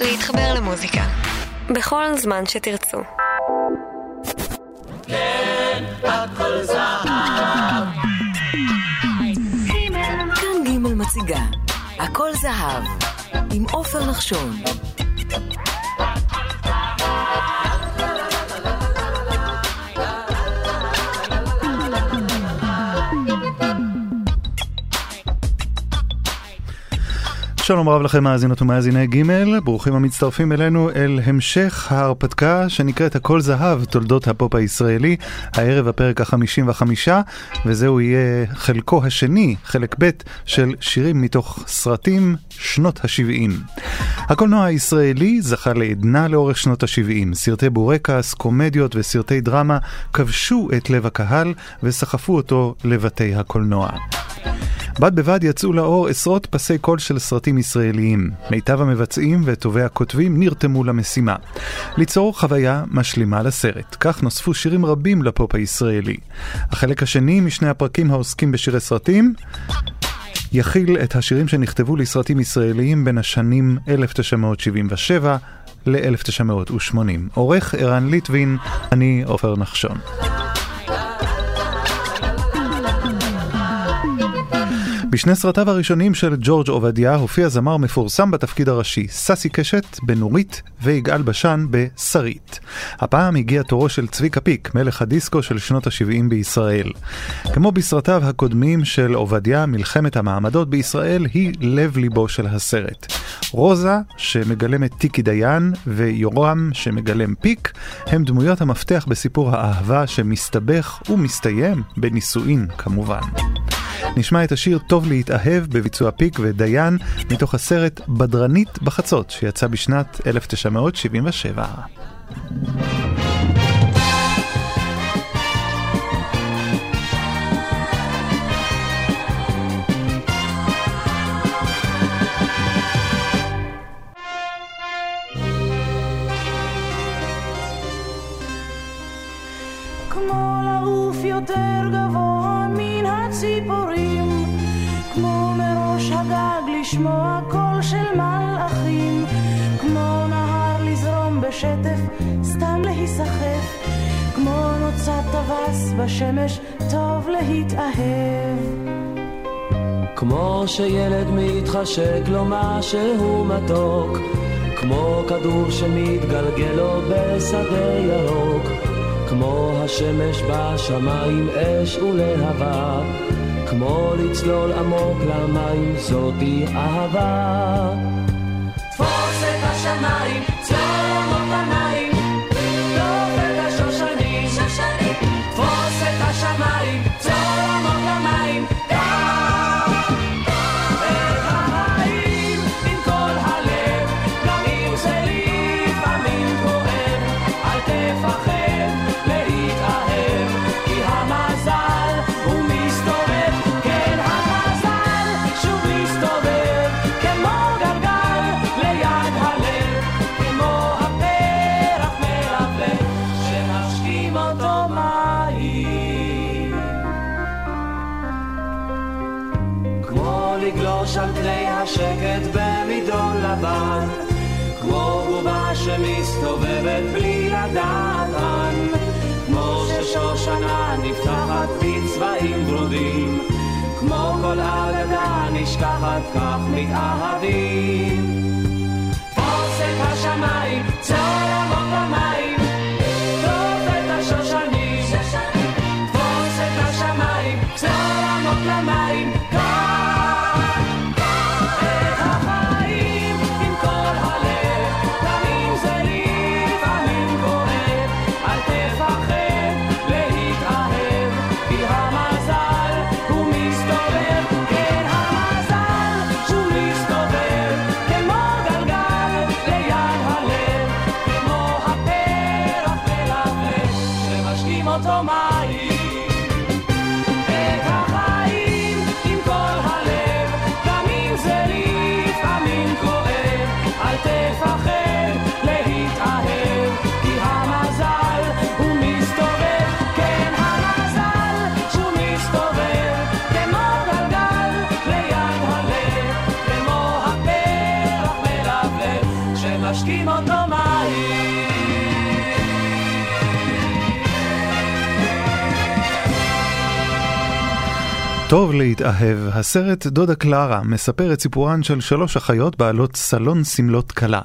להתחבר למוזיקה. בכל זמן שתרצו. כן, הכל זהב. כאן ג' מציגה, הכל זהב, עם עופר נחשון. שלום רב לכם מאזינות ומאזיני ג', ברוכים המצטרפים אלינו אל המשך ההרפתקה שנקראת הכל זהב, תולדות הפופ הישראלי, הערב הפרק החמישים וחמישה, וזהו יהיה חלקו השני, חלק ב' של שירים מתוך סרטים שנות ה-70. הקולנוע הישראלי זכה לעדנה לאורך שנות ה-70, סרטי בורקס, קומדיות וסרטי דרמה כבשו את לב הקהל וסחפו אותו לבתי הקולנוע. בד בבד יצאו לאור עשרות פסי קול של סרטים ישראליים. מיטב המבצעים וטובי הכותבים נרתמו למשימה. ליצור חוויה משלימה לסרט. כך נוספו שירים רבים לפופ הישראלי. החלק השני משני הפרקים העוסקים בשירי סרטים יכיל את השירים שנכתבו לסרטים ישראליים בין השנים 1977 ל-1980. עורך ערן ליטבין, אני עופר נחשון. בשני סרטיו הראשונים של ג'ורג' עובדיה הופיע זמר מפורסם בתפקיד הראשי, ססי קשת בנורית ויגאל בשן בשרית. הפעם הגיע תורו של צביקה פיק, מלך הדיסקו של שנות ה-70 בישראל. כמו בסרטיו הקודמים של עובדיה, מלחמת המעמדות בישראל היא לב ליבו של הסרט. רוזה, שמגלמת טיקי דיין, ויורם, שמגלם פיק, הם דמויות המפתח בסיפור האהבה שמסתבך ומסתיים בנישואין כמובן. נשמע את השיר "טוב להתאהב" בביצוע פיק ודיין מתוך הסרט "בדרנית בחצות" שיצא בשנת 1977. לשמוע קול של מלאכים, כמו נהר לזרום בשטף, סתם להיסחף, כמו נוצת טווס בשמש, טוב להתאהב. כמו שילד מתחשק לו משהו מתוק, כמו כדור שמתגלגל לו בשדה ירוק, כמו השמש בשמיים, אש ולהבה, כמו לצלול עמוק למים, זאתי אהבה. תפוס את השמיים, לבן, כמו בובה שמסתובבת בלי לדעת לאן, כמו ששושנה נפתחת בצבעים ורודים, כמו כל אגדה נשכחת כך מתאהבים. תפוס את השמיים, צלול טוב להתאהב, הסרט דודה קלרה מספר את סיפורן של שלוש אחיות בעלות סלון סמלות כלה.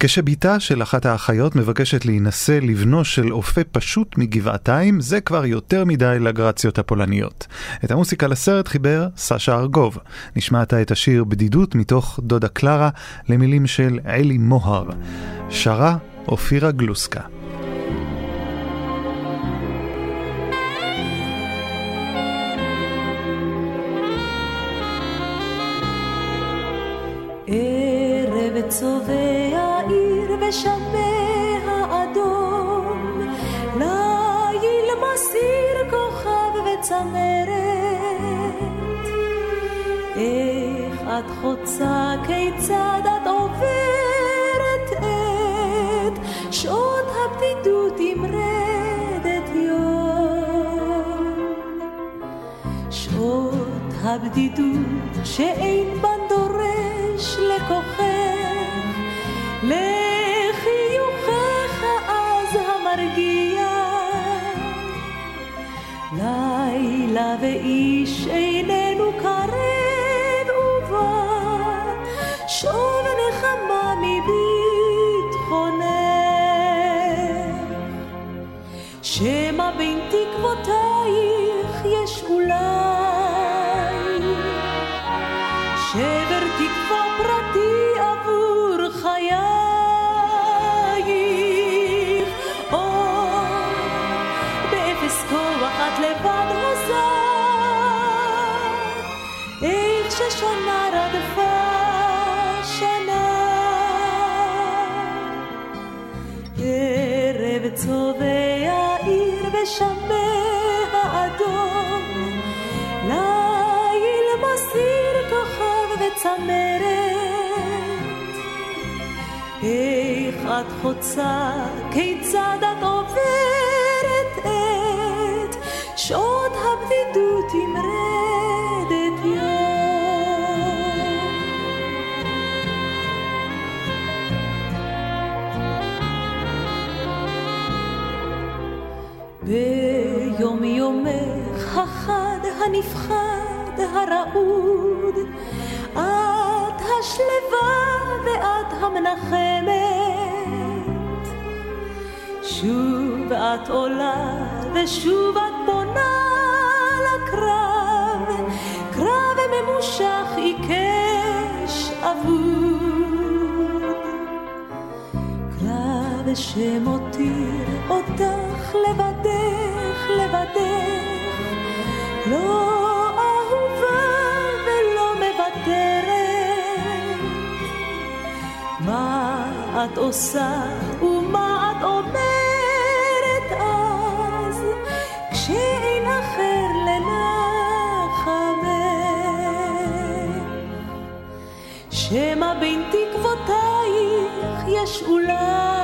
כשבתה של אחת האחיות מבקשת להינשא לבנו של אופה פשוט מגבעתיים, זה כבר יותר מדי לגרציות הפולניות. את המוסיקה לסרט חיבר סשה ארגוב. נשמעת את השיר בדידות מתוך דודה קלרה למילים של אלי מוהר. שרה אופירה גלוסקה. צובע עיר ושמי האדום, ליל מסיר כוכב וצמרת. איך את חוצה, כיצד את עוברת את שעות הבדידות עם רדת יום. שעות הבדידות שאין בן דורש לכוחך, לחיוכך אז המרגיע. לילה ואיש איננו קרב ובא, שוב נחמה מביטחונך. שמא בין תקוותייך יש אולי ששנה רדפה שנה. ערב צובע עיר כוכב וצמרת. איך את חוצה, כיצד את הנפחד הרעוד. את השלווה ואת המנחמת. שוב את עולה ושוב את פונה לקרב. קרב ממושך עיקש אבוד. קרב שמותיר את עושה ומה את אומרת אז, כשאין אחר לנחמך? שמא בין תקוותייך יש אולי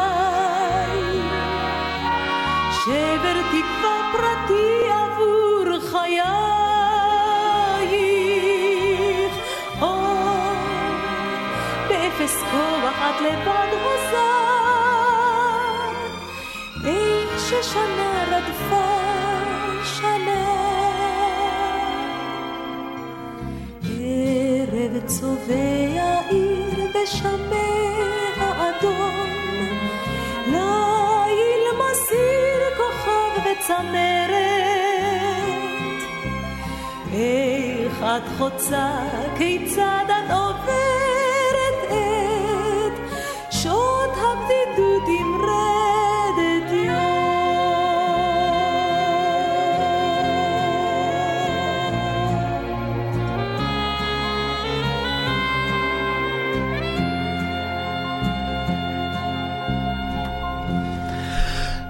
חוצה, כיצד את עוברת את שעות הבדידות עם רדת יום.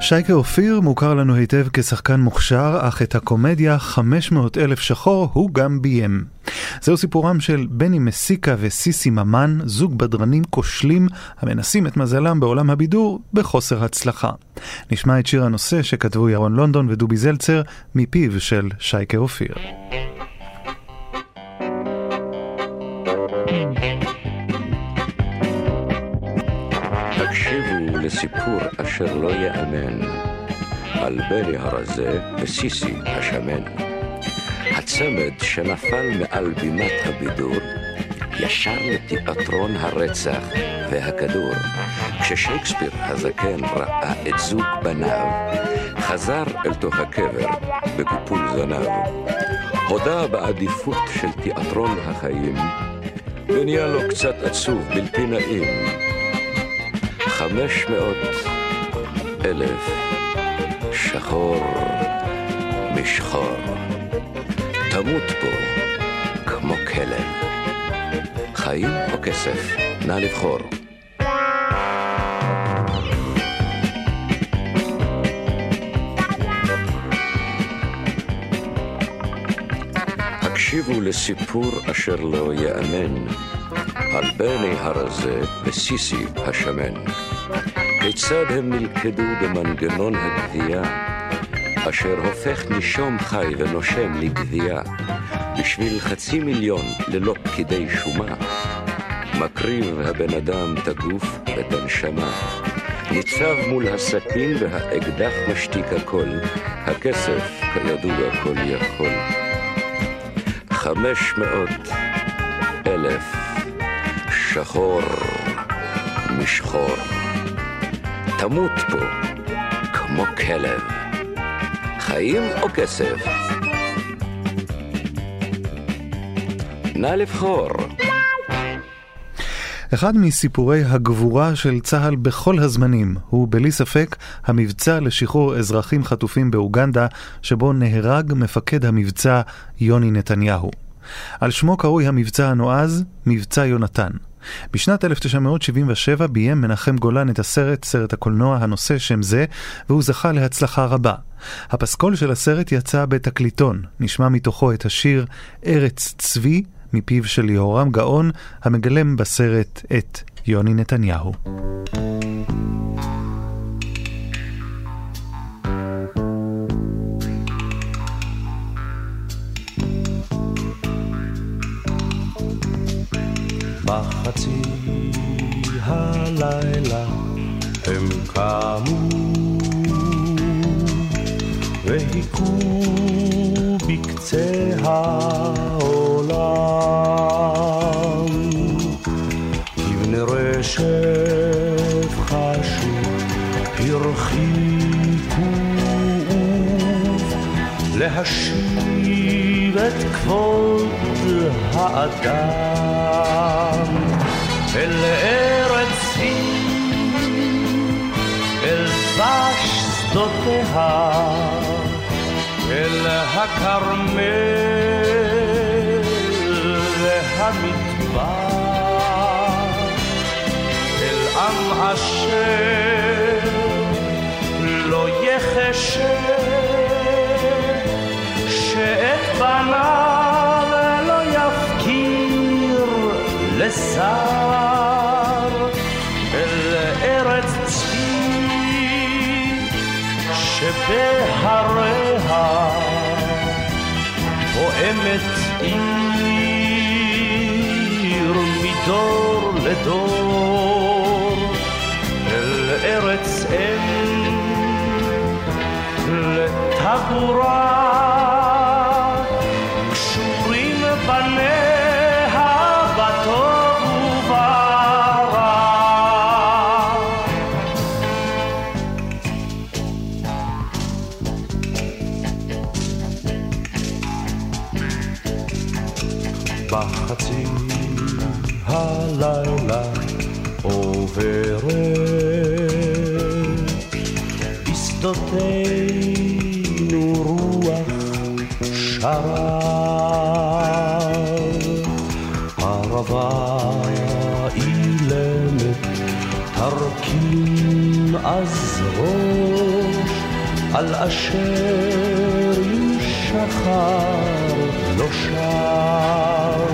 שייקה אופיר מוכר לנו היטב כשחקן מוכשר, אך את הקומדיה 500 אלף שחור הוא גם ביים. זהו סיפורם של בני מסיקה וסיסי ממן, זוג בדרנים כושלים המנסים את מזלם בעולם הבידור בחוסר הצלחה. נשמע את שיר הנושא שכתבו ירון לונדון ודובי זלצר מפיו של שייקה אופיר. הקשיבו לסיפור אשר לא ייאמן על ברי הרזה וסיסי השמן. הצמד שנפל מעל בימת הבידור ישר לתיאטרון הרצח והכדור. כששייקספיר הזקן ראה את זוג בניו, חזר אל תוך הקבר בקופול זנב. הודה בעדיפות של תיאטרון החיים, ונהיה לו קצת עצוב, בלתי נעים. חמש מאות אלף שחור משחור. תמות פה כמו כלב. חיים או כסף? נא לבחור. הקשיבו לסיפור אשר לא יאמן על בני הרזה וסיסי השמן. כיצד הם נלכדו במנגנון הגבייה, אשר הופך נישום חי ונושם לגבייה, בשביל חצי מיליון ללא פקידי שומה. מקריב הבן אדם את הגוף ואת הנשמה. ניצב מול הסכין והאקדח משתיק הכל, הכסף כידוע כל יכול. חמש מאות אלף שחור משחור. תמות פה כמו כלב. חיים או כסף? נא לבחור. אחד מסיפורי הגבורה של צה"ל בכל הזמנים הוא בלי ספק המבצע לשחרור אזרחים חטופים באוגנדה, שבו נהרג מפקד המבצע יוני נתניהו. על שמו קרוי המבצע הנועז מבצע יונתן. בשנת 1977 ביים מנחם גולן את הסרט, סרט הקולנוע הנושא שם זה, והוא זכה להצלחה רבה. הפסקול של הסרט יצא בתקליטון, נשמע מתוכו את השיר ארץ צבי, מפיו של יהורם גאון, המגלם בסרט את יוני נתניהו. בחצי הלילה הם קמו והיכו בקצה העולם. כבני רשף חשו הרחיקו להשיב את כבוד האדם אל ארץ אל דבש שדותיה אל הכרמל והמדבר אל עם אשר לא יחשב שאת בניו לשר אל ארץ צבי שבהריה פועמת עיר מדור לדור אל ארץ אם לטבורה על אשר ישחר לא שב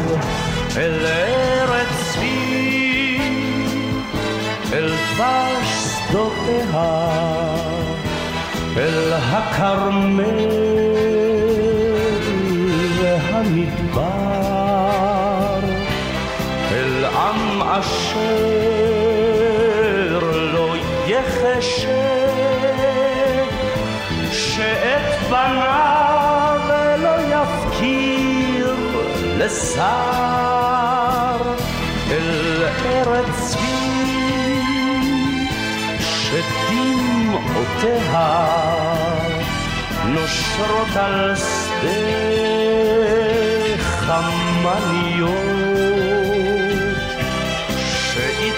אל ארץ צבי אל דבש שדותיה אל הכרמל והמדבר. אל עם אשר לשר אל ארץ צבי שדמעותיה נושרות על שדה חמניות שהיא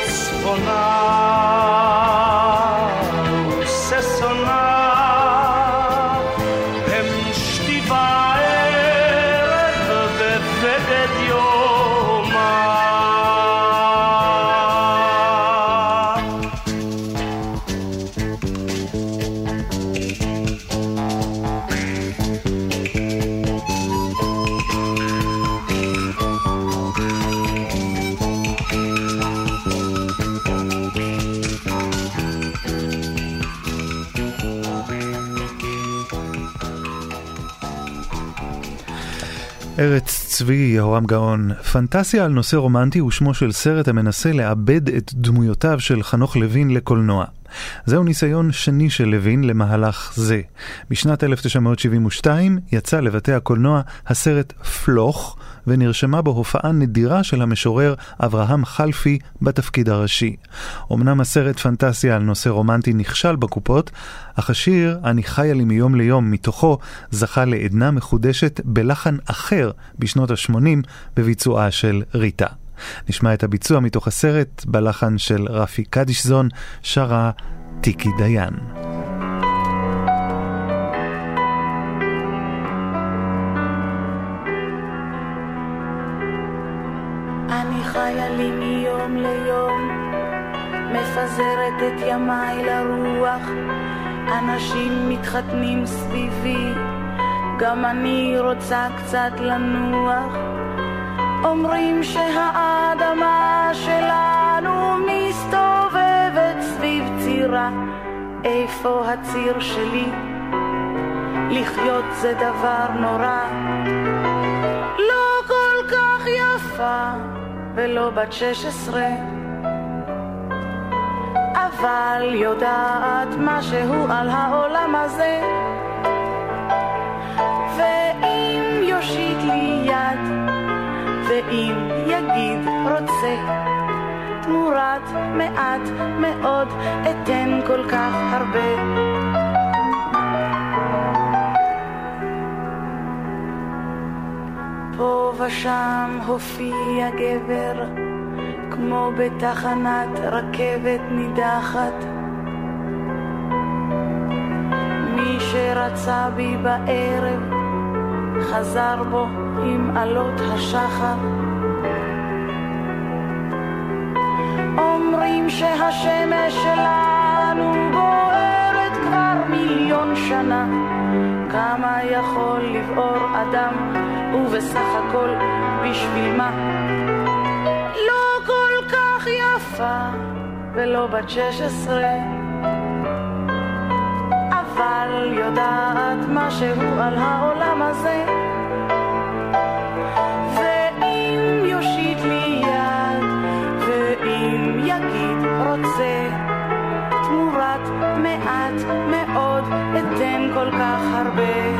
ארץ צבי, יהורם גאון. פנטסיה על נושא רומנטי הוא שמו של סרט המנסה לעבד את דמויותיו של חנוך לוין לקולנוע. זהו ניסיון שני של לוין למהלך זה. בשנת 1972 יצא לבתי הקולנוע הסרט פלוך, ונרשמה בו הופעה נדירה של המשורר אברהם חלפי בתפקיד הראשי. אמנם הסרט פנטסיה על נושא רומנטי נכשל בקופות, אך השיר "אני חיה לי מיום ליום" מתוכו זכה לעדנה מחודשת בלחן אחר בשנות ה-80 בביצועה של ריטה. נשמע את הביצוע מתוך הסרט בלחן של רפי קדישזון, שרה טיקי דיין. חיה לי ליום, מפזרת את ימיי לרוח, אנשים מתחתנים סביבי, גם אני רוצה קצת לנוח. אומרים שהאדמה שלנו מסתובבת סביב צירה, איפה הציר שלי? לחיות זה דבר נורא, לא כל כך יפה. ולא בת שש עשרה אבל יודעת משהו על העולם הזה ואם יושיט לי יד ואם יגיד רוצה תמורת מעט מאוד אתן כל כך הרבה פה ושם הופיע גבר, כמו בתחנת רכבת נידחת. מי שרצה בי בערב, חזר בו עם עלות השחר. אומרים שהשמש שלנו בוערת כבר מיליון שנה, כמה יכול לבעור אדם ובסך הכל בשביל מה? לא כל כך יפה ולא בת שש עשרה אבל יודעת משהו על העולם הזה יושיט לי יד ואם יגיד רוצה תמורת מעט מאוד אתן כל כך הרבה.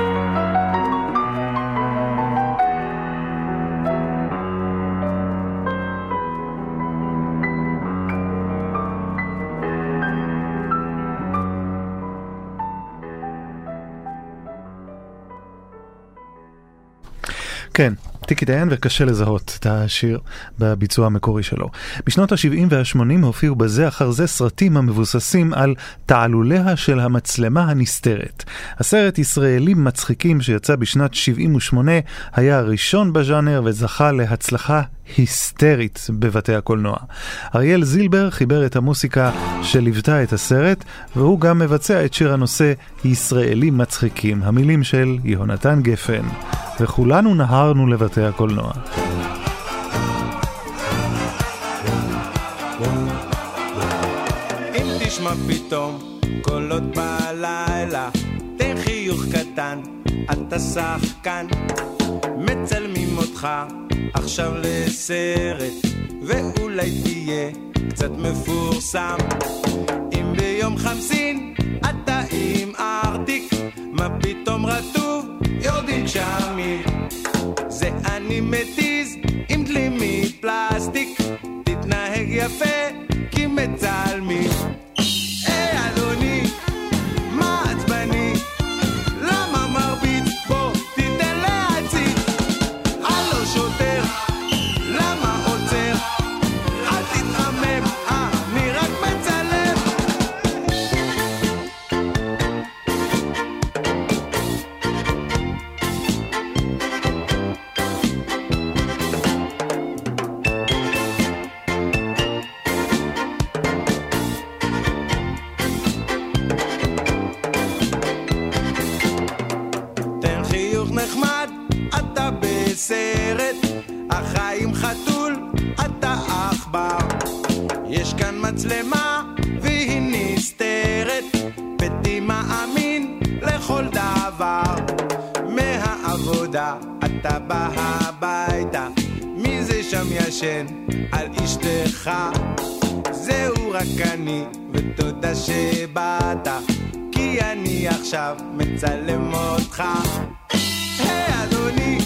כן, טיקי דיין וקשה לזהות את השיר בביצוע המקורי שלו. בשנות ה-70 וה-80 הופיעו בזה אחר זה סרטים המבוססים על תעלוליה של המצלמה הנסתרת. הסרט ישראלים מצחיקים שיצא בשנת 78 היה הראשון בז'אנר וזכה להצלחה היסטרית בבתי הקולנוע. אריאל זילבר חיבר את המוסיקה שליוותה את הסרט, והוא גם מבצע את שיר הנושא ישראלים מצחיקים, המילים של יהונתן גפן. וכולנו נהרנו לבתי הקולנוע. אם פתאום קולות בלילה, תן חיוך קטן, אתה שחקן, מצלמים אותך עכשיו לסרט, ואולי תהיה קצת מפורסם. אם ביום חמסין אתה עם ארטיק, מה פתאום רטוב? יורדים גשמים. זה אני מתיז עם דלי מפלסטיק, תתנהג יפה, כי מצלמים. החיים חתול, אתה עכבר. יש כאן מצלמה, והיא נסתרת, פתי מאמין לכל דבר. מהעבודה אתה בא הביתה, מי זה שם ישן על אשתך? זהו רק אני, ותודה שבאת, כי אני עכשיו מצלם אותך. היי אדוני,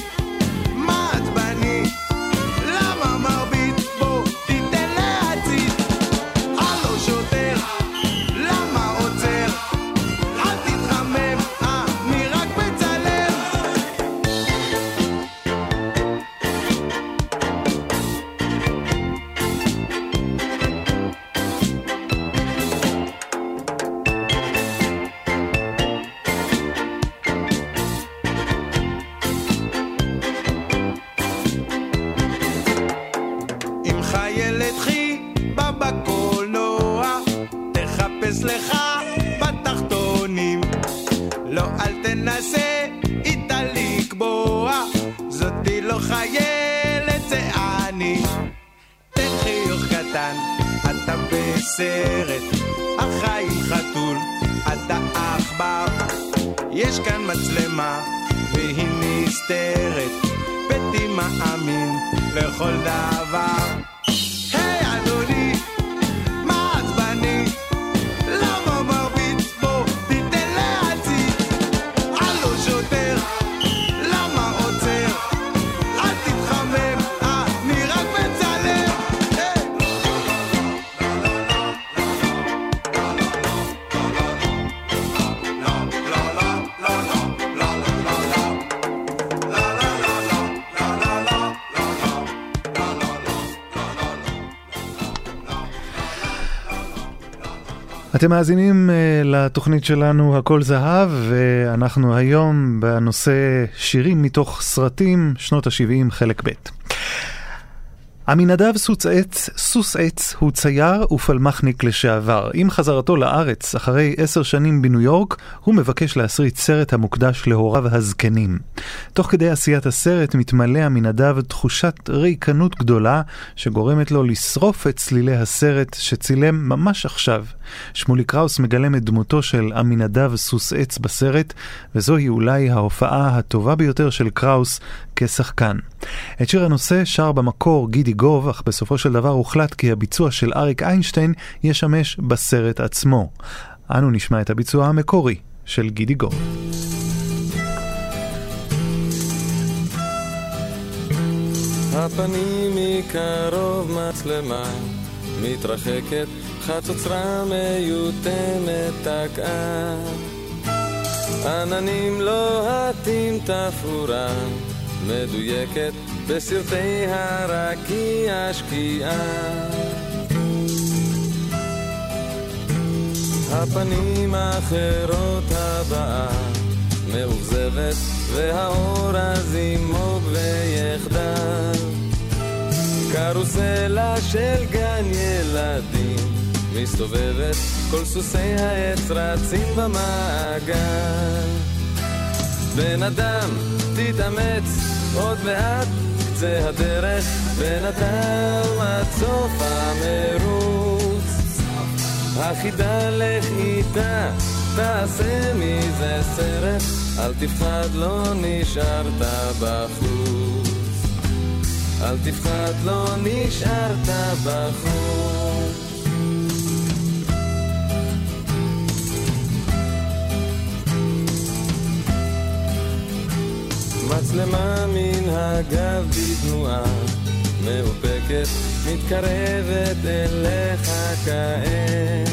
אתם מאזינים uh, לתוכנית שלנו הכל זהב, ואנחנו היום בנושא שירים מתוך סרטים שנות ה-70 חלק ב'. עמינדב סוס עץ, סוס עץ הוא צייר ופלמחניק לשעבר. עם חזרתו לארץ, אחרי עשר שנים בניו יורק, הוא מבקש להסריט סרט המוקדש להוריו הזקנים. תוך כדי עשיית הסרט מתמלא עמינדב תחושת ריקנות גדולה, שגורמת לו לשרוף את צלילי הסרט שצילם ממש עכשיו. שמולי קראוס מגלם את דמותו של עמינדב סוס עץ בסרט, וזוהי אולי ההופעה הטובה ביותר של קראוס כשחקן. את שיר הנושא שר במקור גידי גוב, אך בסופו של דבר הוחלט כי הביצוע של אריק איינשטיין ישמש בסרט עצמו. אנו נשמע את הביצוע המקורי של גידי גוב. הפנים מקרוב מצלמה מתרחקת, חצוצרה מיותמת תקעה. עננים לוהטים תפאורה מדויקת בסרטי הרקיע שקיעה. הפנים האחרות הבאה מאוכזבת והאור אז ימוג ויחדל קרוסלה של גן ילדים מסתובבת כל סוסי העץ רצים במעגל. בן אדם תתאמץ עוד מעט קצה הדרך בן אדם עד סוף המרוץ. החידה לך איתה תעשה מזה סרט אל תפחד לא נשארת בחוץ. אל תפחד לא נשארת בחוץ מצלמה מן הגב בתנועה מאופקת מתקרבת אליך כעת.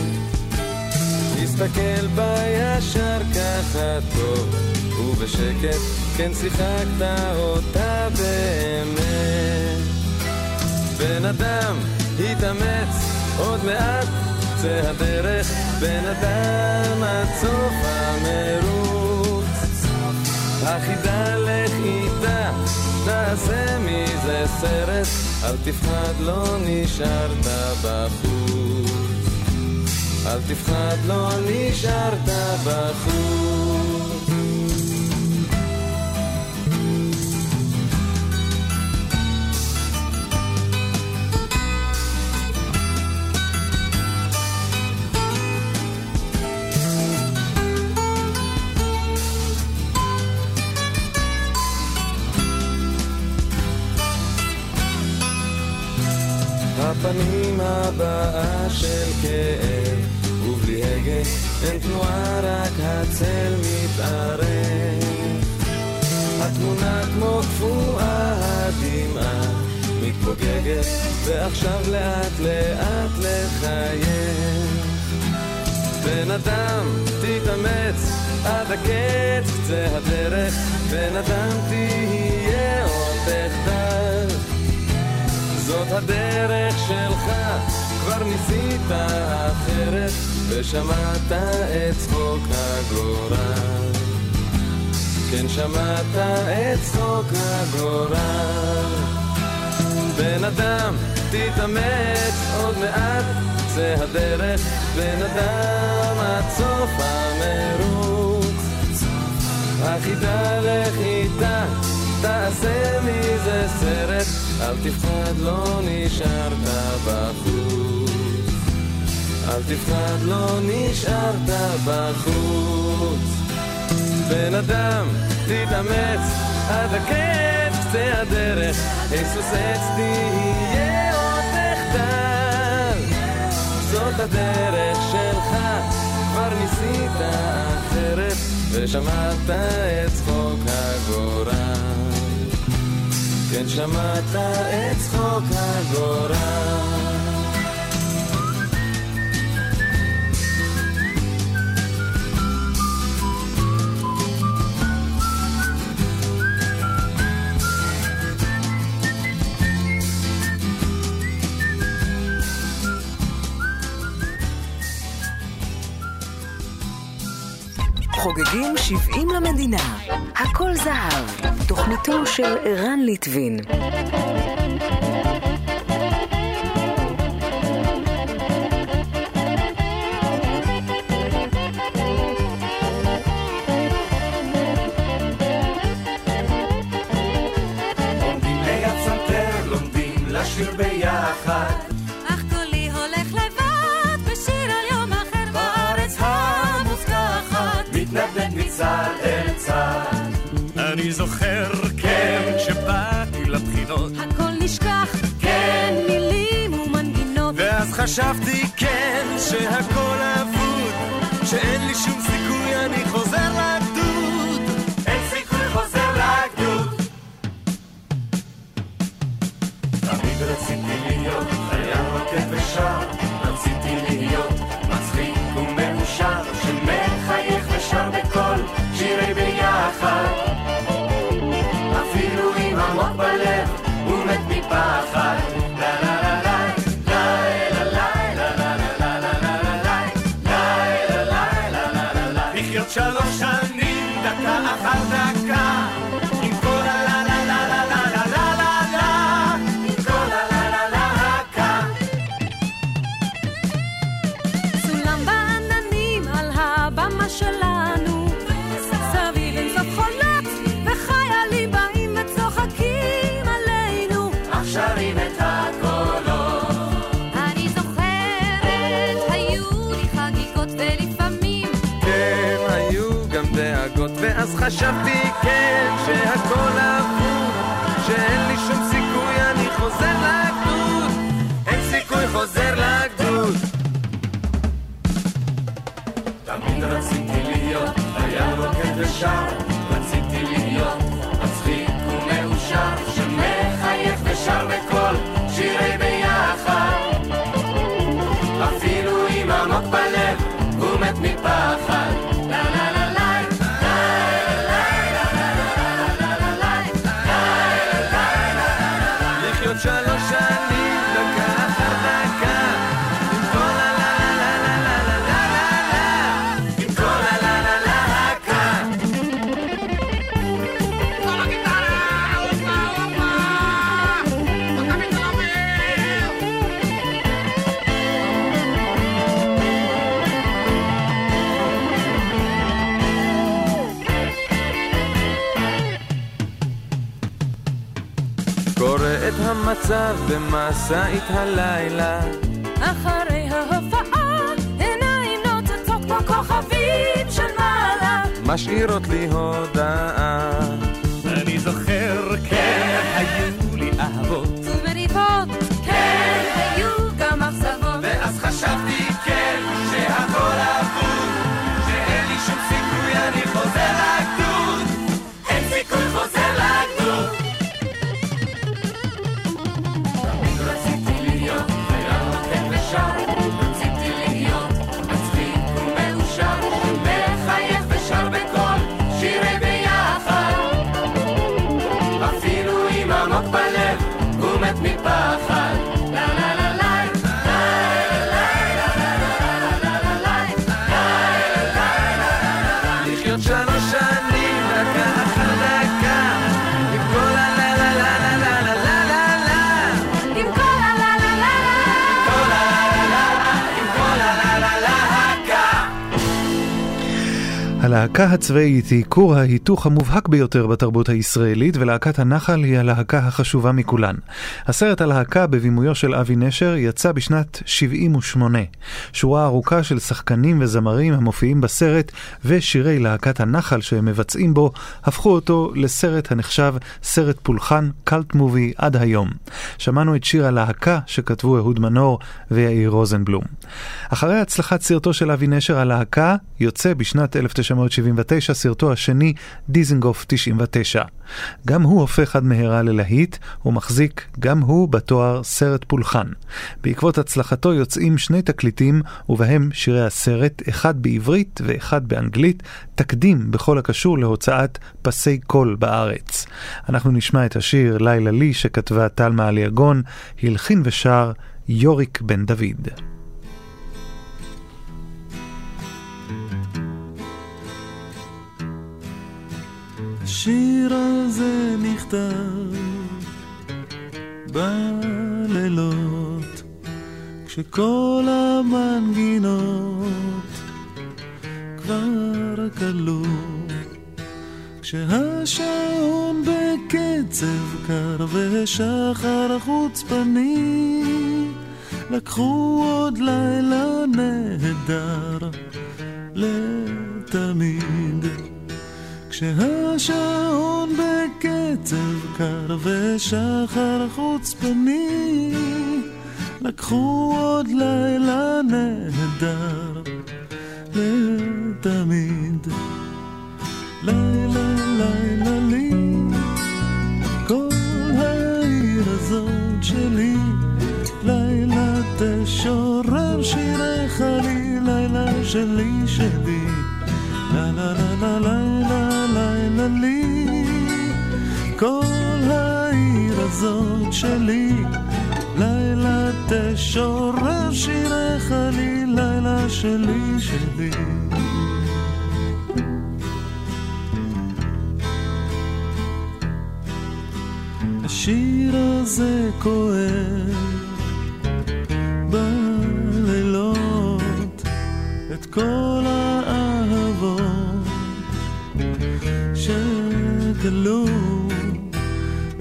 הסתכל בה ישר ככה טוב ובשקט כן שיחקת אותה באמת. בן אדם התאמץ עוד מעט קצה הדרך. בן אדם עד סוף המרוץ. החידה תעשה מזה סרט אל תפחד לא נשארת בחוץ. אל תפחד לא נשארת בחוץ הפנים הבאה של כאב, ובלי הגה אין תנועה, רק הצל מתארך. התמונה כמו קפואה, הדמעה מתפוגגת, ועכשיו לאט לאט לחייך. בן אדם, תתאמץ עד הקץ, קצה הדרך, בן אדם תהיה עוד תחתר. זאת הדרך שלך, כבר ניסית אחרת, ושמעת את צחוק הגורל. כן, שמעת את צחוק הגורל. בן אדם, תתאמץ עוד מעט, זה הדרך, בן אדם עד סוף המרוץ. החידה לך איתה, תעשה מזה סרט, אל תפחד, לא נשארת בחוץ. אל תפחד, לא נשארת בחוץ. בן אדם, תתאמץ עד הקץ, קצה הדרך, היסוס עץ תהיה עוד תחתל. זאת הדרך שלך, כבר ניסית אחרת, ושמעת את צחוק הגורל. כן, שמעת את צחוק הגורל. חוגגים 70 למדינה. הכל זהב. תוכניתו של ערן ליטבין. נשכח, כן, מילים ומנגינות. ואז חשבתי, כן, שהכל אבוד, שאין לי שום סיכוי, חשבתי כן שהכל עבור, שאין לי שום סיכוי, אני חוזר לגדוד. אין סיכוי, חוזר לגדוד. תמיד רציתי להיות, היה רוקד ושר, רציתי להיות מצחיק ומאושר, שמחייך ושר בכל... המצב במשאית הלילה? אחרי ההופעה, עיניים נוצצות כמו כוכבים של מעלה. משאירות לי הודעה. הלהקה הצבאית היא כור ההיתוך המובהק ביותר בתרבות הישראלית, ולהקת הנחל היא הלהקה החשובה מכולן. הסרט הלהקה בבימויו של אבי נשר יצא בשנת 78. שורה ארוכה של שחקנים וזמרים המופיעים בסרט, ושירי להקת הנחל שהם מבצעים בו, הפכו אותו לסרט הנחשב סרט פולחן, קאלט מובי עד היום. שמענו את שיר הלהקה שכתבו אהוד מנור ויאיר רוזנבלום. אחרי הצלחת סרטו של אבי נשר הלהקה, יוצא בשנת 1979 סרטו השני, דיזנגוף 99. גם הוא הופך עד מהרה ללהיט, ומחזיק גם הוא בתואר סרט פולחן. בעקבות הצלחתו יוצאים שני תקליטים, ובהם שירי הסרט, אחד בעברית ואחד באנגלית, תקדים בכל הקשור להוצאת פסי קול בארץ. אנחנו נשמע את השיר לילה לי שכתבה טל מעלי יגון, הלחין ושר יוריק בן דוד. השיר הזה נכתב בלילות, כשכל המנגינות כבר כלו, כשהשעון בקצב קר ושחר חוצפני, לקחו עוד לילה נהדר לתמיד. כשהשעון בקצב קר ושחר חוצפני לקחו עוד לילה נהדר לתמיד. לילה לילה לי כל העיר הזאת שלי. לילה תשורר שיריך לי לילה שלי שלי. לה לה לה לה לילה לילה לי. כל העיר הזאת שלי לילה תשורר שיריך לי לילה שלי שלי. השיר הזה כואב בלילות את כל האהבות שגלו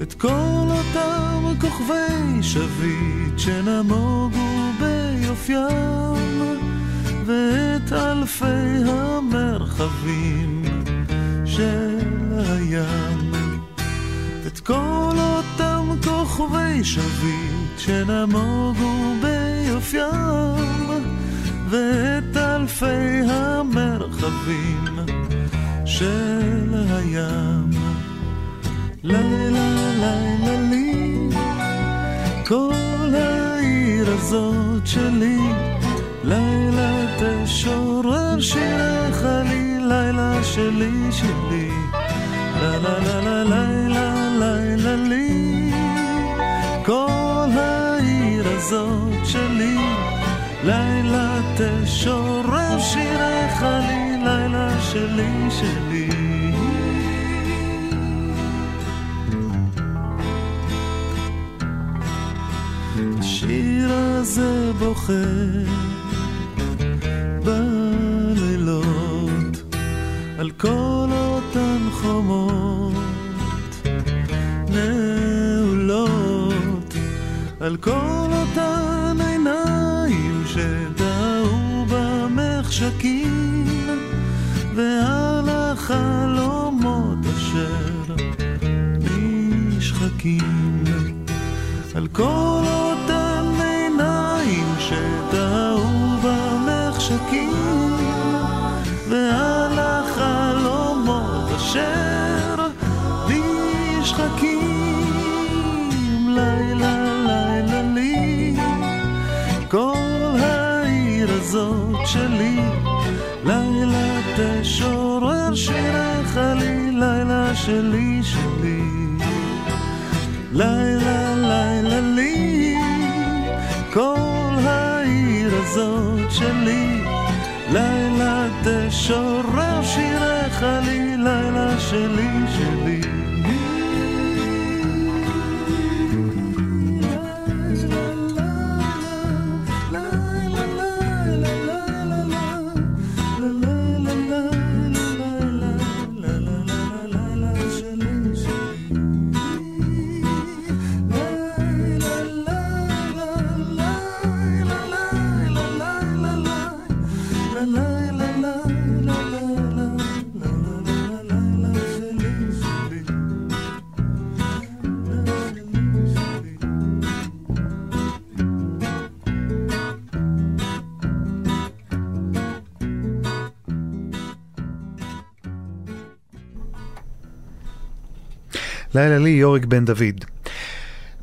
את כל אותם כוכבי שביט שנמוגו ביופיים ואת אלפי המרחבים של הים את כל אותם כוכבי שביט שנמוגו ביופיים ואת אלפי המרחבים של הים. לילה לילה לי, כל העיר הזאת שלי, לילה תשורר שיריך לי, לילה שלי שלי. לה לה לה לה לילה לילה לי, כל העיר הזאת שלי, לילה תשורר שיריך לי, לילה שלי שלי. הזה בוכה בלילות על כל חומות נעולות על כל אותן עיניים שטעו במחשכים ועל החלומות אשר נשחקים. על כל אותן תשורר שירך לי לילה שלי שלי. לילה לילה לי כל העיר הזאת שלי. לילה תשורר שירך לי לילה שלי לילה לי יוריק בן דוד.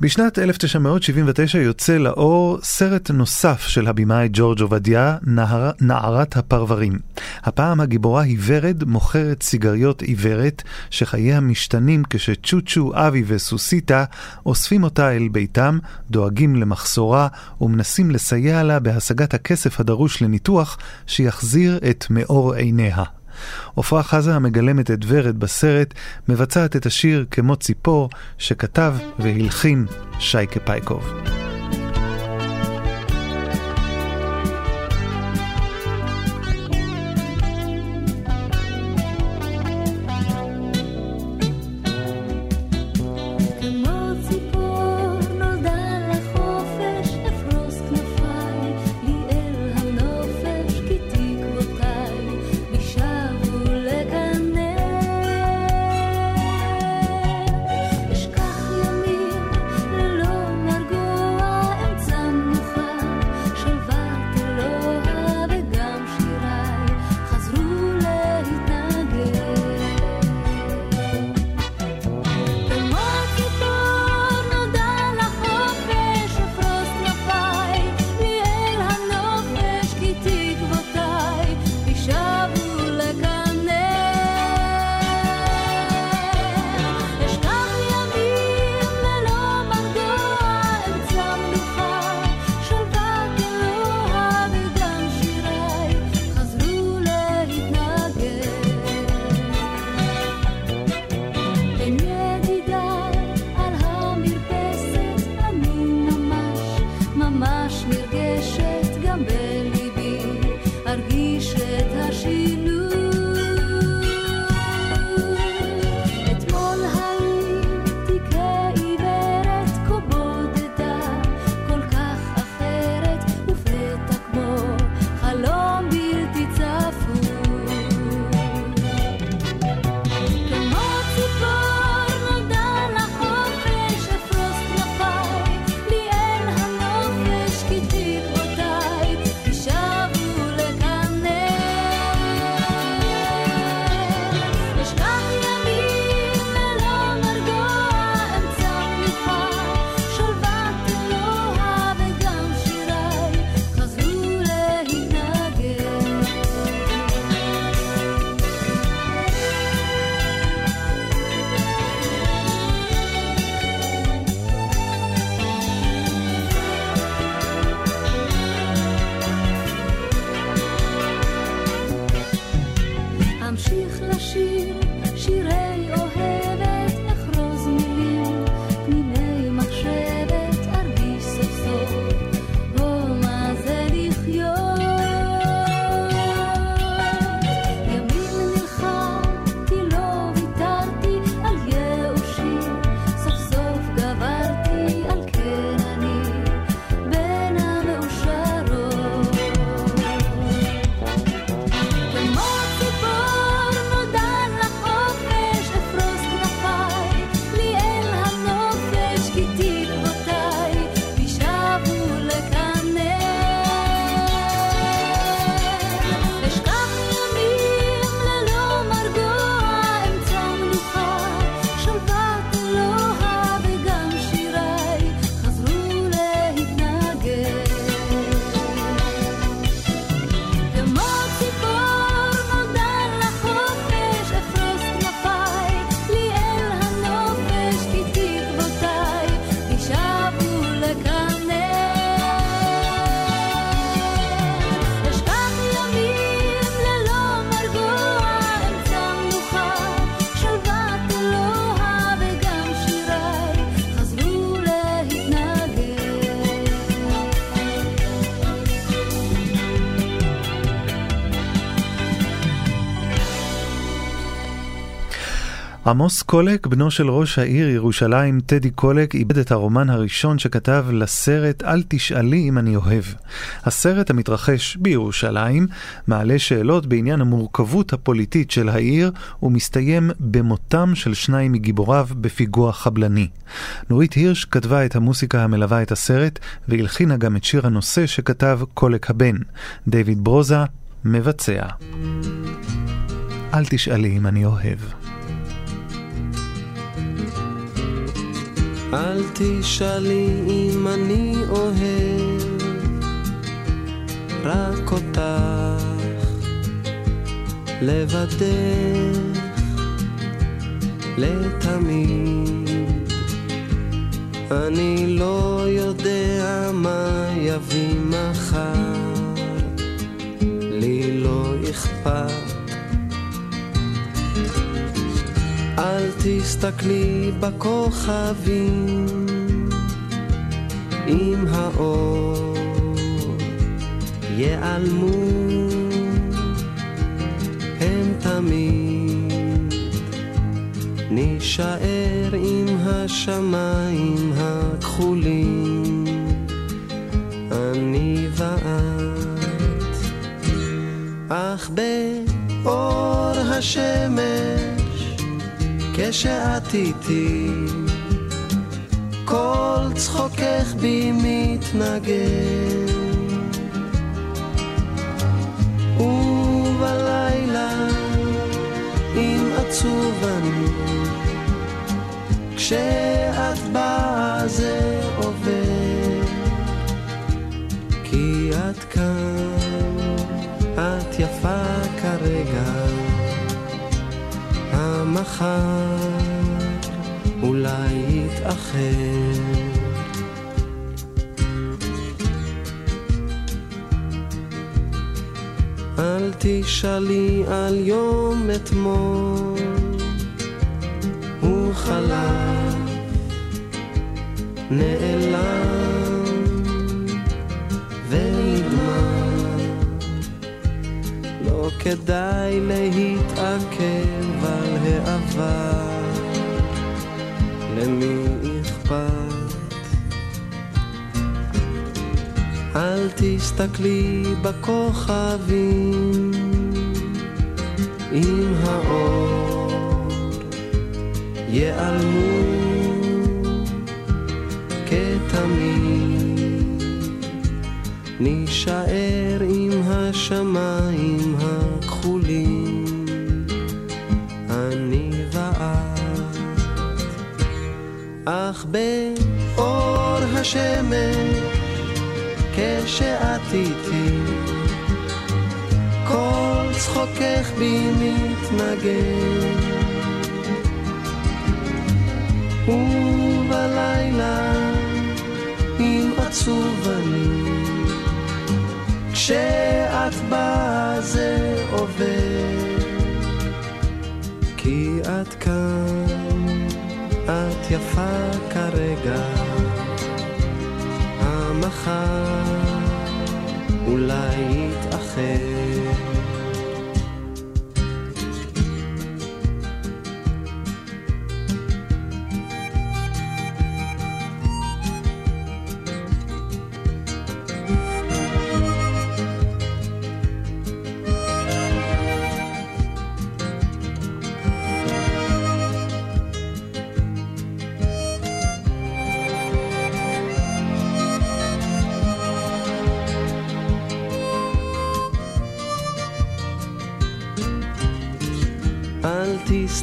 בשנת 1979 יוצא לאור סרט נוסף של הבמאי ג'ורג' עובדיה, נער, נערת הפרברים. הפעם הגיבורה היא ורד, מוכרת סיגריות עיוורת, שחייה משתנים כשצ'וצ'ו, אבי וסוסיתה אוספים אותה אל ביתם, דואגים למחסורה ומנסים לסייע לה בהשגת הכסף הדרוש לניתוח שיחזיר את מאור עיניה. עפרה חזה המגלמת את ורד בסרט, מבצעת את השיר כמו ציפור, שכתב והלחין שייקה פייקוב. עמוס קולק, בנו של ראש העיר ירושלים, טדי קולק, איבד את הרומן הראשון שכתב לסרט "אל תשאלי אם אני אוהב". הסרט המתרחש בירושלים מעלה שאלות בעניין המורכבות הפוליטית של העיר ומסתיים במותם של שניים מגיבוריו בפיגוע חבלני. נורית הירש כתבה את המוסיקה המלווה את הסרט והלחינה גם את שיר הנושא שכתב קולק הבן. דיוויד ברוזה מבצע. אל תשאלי אם אני אוהב. אל תשאלי אם אני אוהב רק אותך. לבדך לתמיד. אני לא יודע מה יביא מחר. לי לא אכפת אל תסתכלי בכוכבים אם האור. ייעלמו הם תמיד נישאר עם השמיים הכחולים. אני ואת אך באור השמש כשאת איתי כל צחוקך בי מתנגן. ובלילה אם עצוב אני כשאת המחר אולי יתאחר. אל תשאלי על יום אתמול, הוא חלף, נעלם ונגמר. לא כדאי להתעכב העבר, למי אכפת? אל תסתכלי בכוכבים, אם האור. ייעלמו כתמיד, נישאר עם השמיים הכחולים, אך באור השמש כשאת איתי, כל צחוקך בי מתנגן. ובלילה, אם עצוב אני, כשאת באה זה עובר. כי את כאן, את יפה כרגע. המחר אולי יתאחר.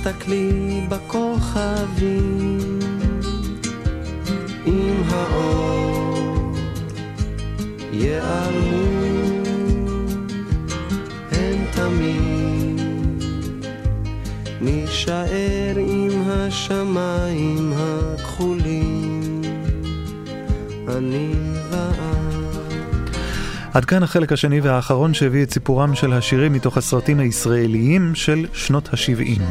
תסתכלי בכוכבים עד כאן החלק השני והאחרון שהביא את סיפורם של השירים מתוך הסרטים הישראליים של שנות ה-70.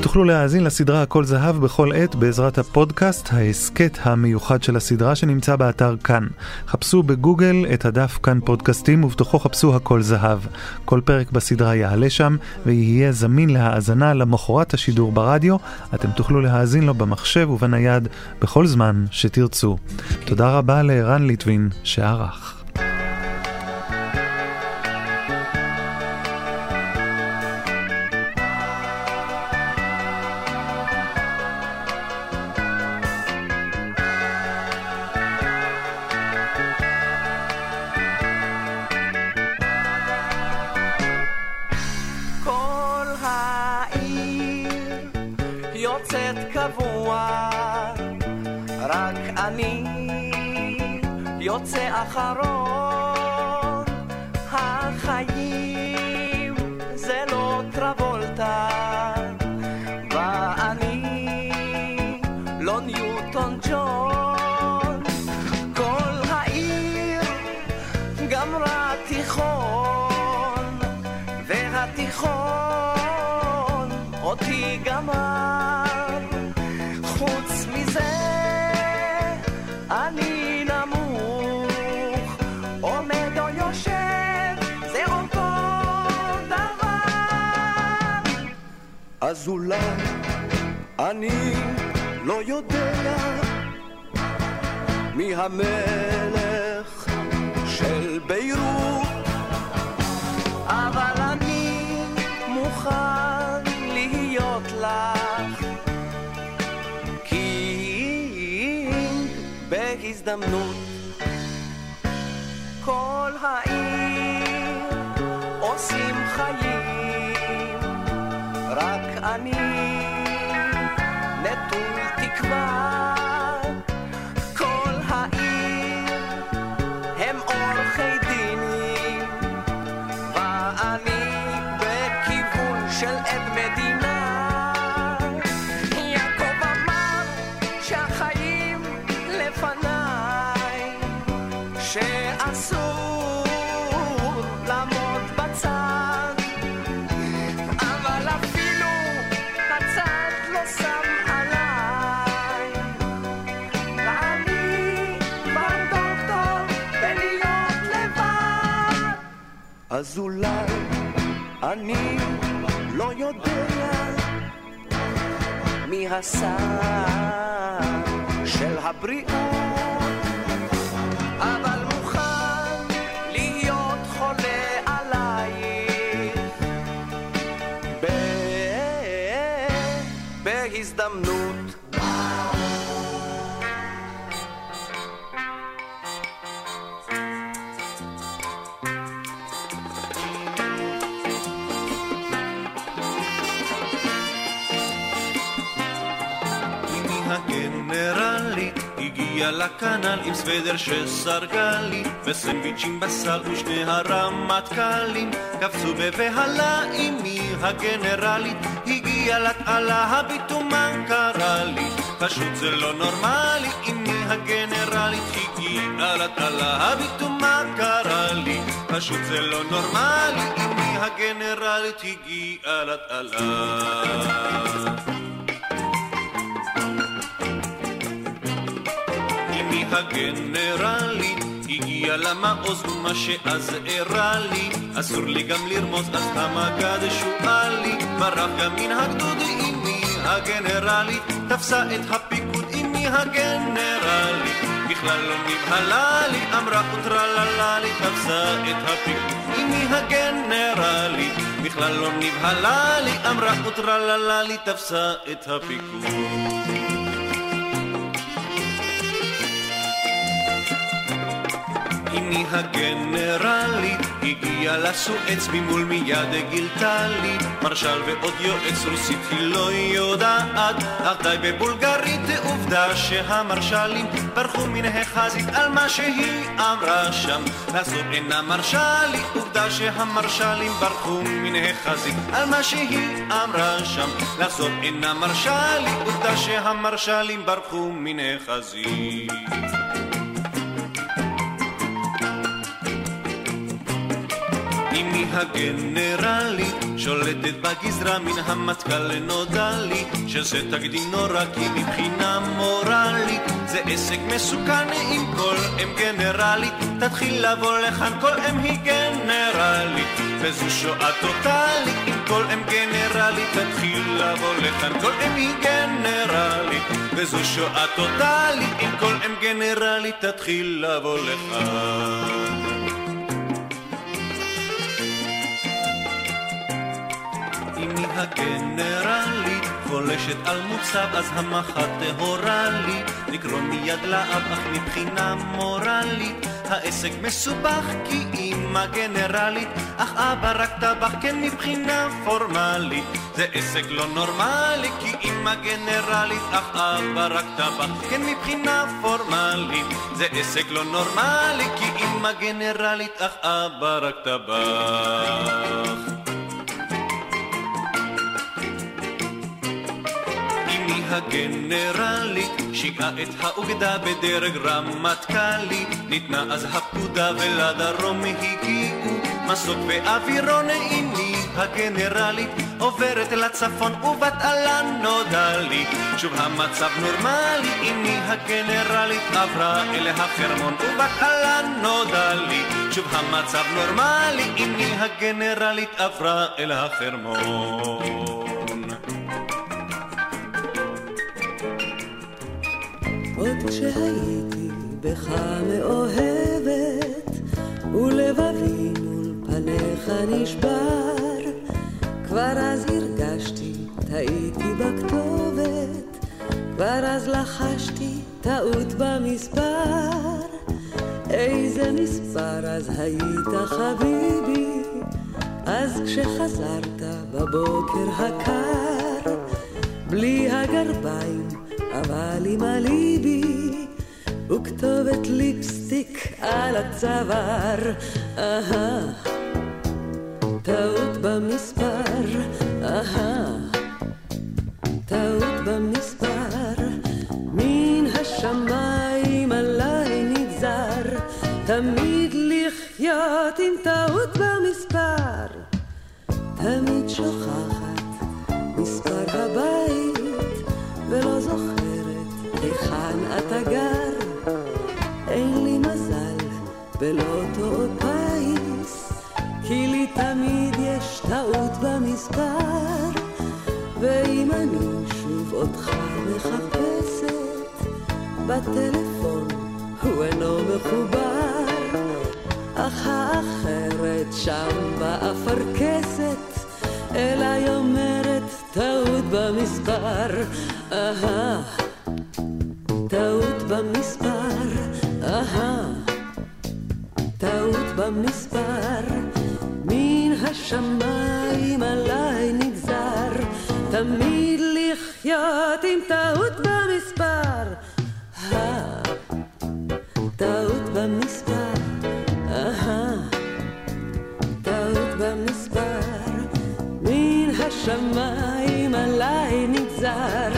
תוכלו להאזין לסדרה הכל זהב בכל עת בעזרת הפודקאסט, ההסכת המיוחד של הסדרה שנמצא באתר כאן. חפשו בגוגל את הדף כאן פודקאסטים ובתוכו חפשו הכל זהב. כל פרק בסדרה יעלה שם ויהיה זמין להאזנה למחרת השידור ברדיו. אתם תוכלו להאזין לו במחשב ובנייד בכל זמן שתרצו. תודה רבה לערן ליטבין שערך. אני נטול אז אולי אני לא יודע מי השר של הבריאות, הגיעה לכנל עם סוודר שסרגה לי וסנדוויצ'ים בסל ושני הרמטכ"לים. קפצו בבהלה אמי הגנרלית הגיעה לתעלה הביטו מה קרה לי פשוט זה לא נורמלי אמי הגנרלית הגיעה לתעלה הביטו מה קרה לי פשוט זה לא נורמלי אמי הגנרלית הגיעה לתעלה אמי הגנרלית הגיעה למעוז ומה שאז הראה לי. אסור לי גם לרמוז אז המג"ד שועלי ברח גם מן הגדוד אמי הגנרלית. תפסה את הפיקוד אמי הגנרלית. בכלל לא נבהלה לי אמרה וטרללה לי תפסה את הפיקוד אמי הגנרלית. בכלל לא נבהלה לי אמרה וטרללה לי תפסה את הפיקוד אמי הגנרלית? הגיעה לסואץ ממול מיד גילתה לי. מרשל ועוד יועץ רוסית היא לא יודעת. אך די בבולגרית עובדה שהמרשלים ברחו מן החזית על מה שהיא אמרה שם. לעשות אינה מרשה לי עובדה שהמרשלים ברחו מן החזית על מה שהיא אמרה שם. לעשות אינה מרשה לי עובדה שהמרשלים ברחו מן החזית אמי הגנרלית שולטת בגזרה מן המטכ"ל לנודע לי שזה תקדים נורא כי מבחינה מורלית זה עסק מסוכן אם כל אם גנרלית תתחיל לבוא לכאן כל אם היא גנרלית וזו שואה טוטאלית אם כל אם גנרלית תתחיל לבוא לכאן כל אם היא גנרלית וזו שואה טוטאלית אם כל אם גנרלית תתחיל לבוא לכאן הגנרלית חולשת על מוצב אז המחט טהורה לי לקרוא מיד לאב אך מבחינה מורלית העסק מסובך כי אמא גנרלית אך אבא רק טבח כן מבחינה פורמלית. זה עסק לא נורמלי כי אמא גנרלית אך אבא רק טבח כן מבחינה פורמלית. זה עסק לא נורמלי כי אמא גנרלית אך אבא רק טבח הגנרלית שיגעה את האוגדה בדרג רמטכ"לי. ניתנה אז הפקודה ולדרום הגיעו. מסוק ואווירון אימי הגנרלית עוברת לצפון ובת עלן נודע לי שוב המצב נורמלי אימי הגנרלית עברה אל החרמון ובת עלן נודע לי שוב המצב נורמלי אימי הגנרלית עברה אל החרמון עוד כשהייתי בך מאוהבת, ולבבי מול פניך נשבר, כבר אז הרגשתי, טעיתי בכתובת, כבר אז לחשתי טעות במספר. איזה מספר אז היית חביבי, אז כשחזרת בבוקר הקר, בלי הגרביים אבל עם הליבי וכתובת ליפסטיק על הצוואר. אהה, טעות במספר, אהה, טעות במספר, מן השמיים עליי נגזר, תמיד לחיות עם טעות במספר. תמיד שוכחת במספר, ואם אני שוב אותך מחפשת, בטלפון הוא אינו מחובר, אך האחרת שם באפרכסת, אלא היא אומרת טעות במספר, אהה טעות במספר, אהה, טעות במספר, מן השמיים תמיד לחיות עם טעות במספר, טעות במספר, טעות במספר, מן השמיים עליי נגזר,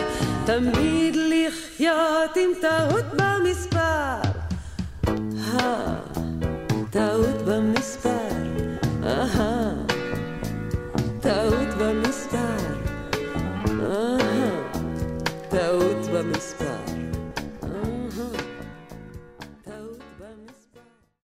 תמיד לחיות עם טעות במספר.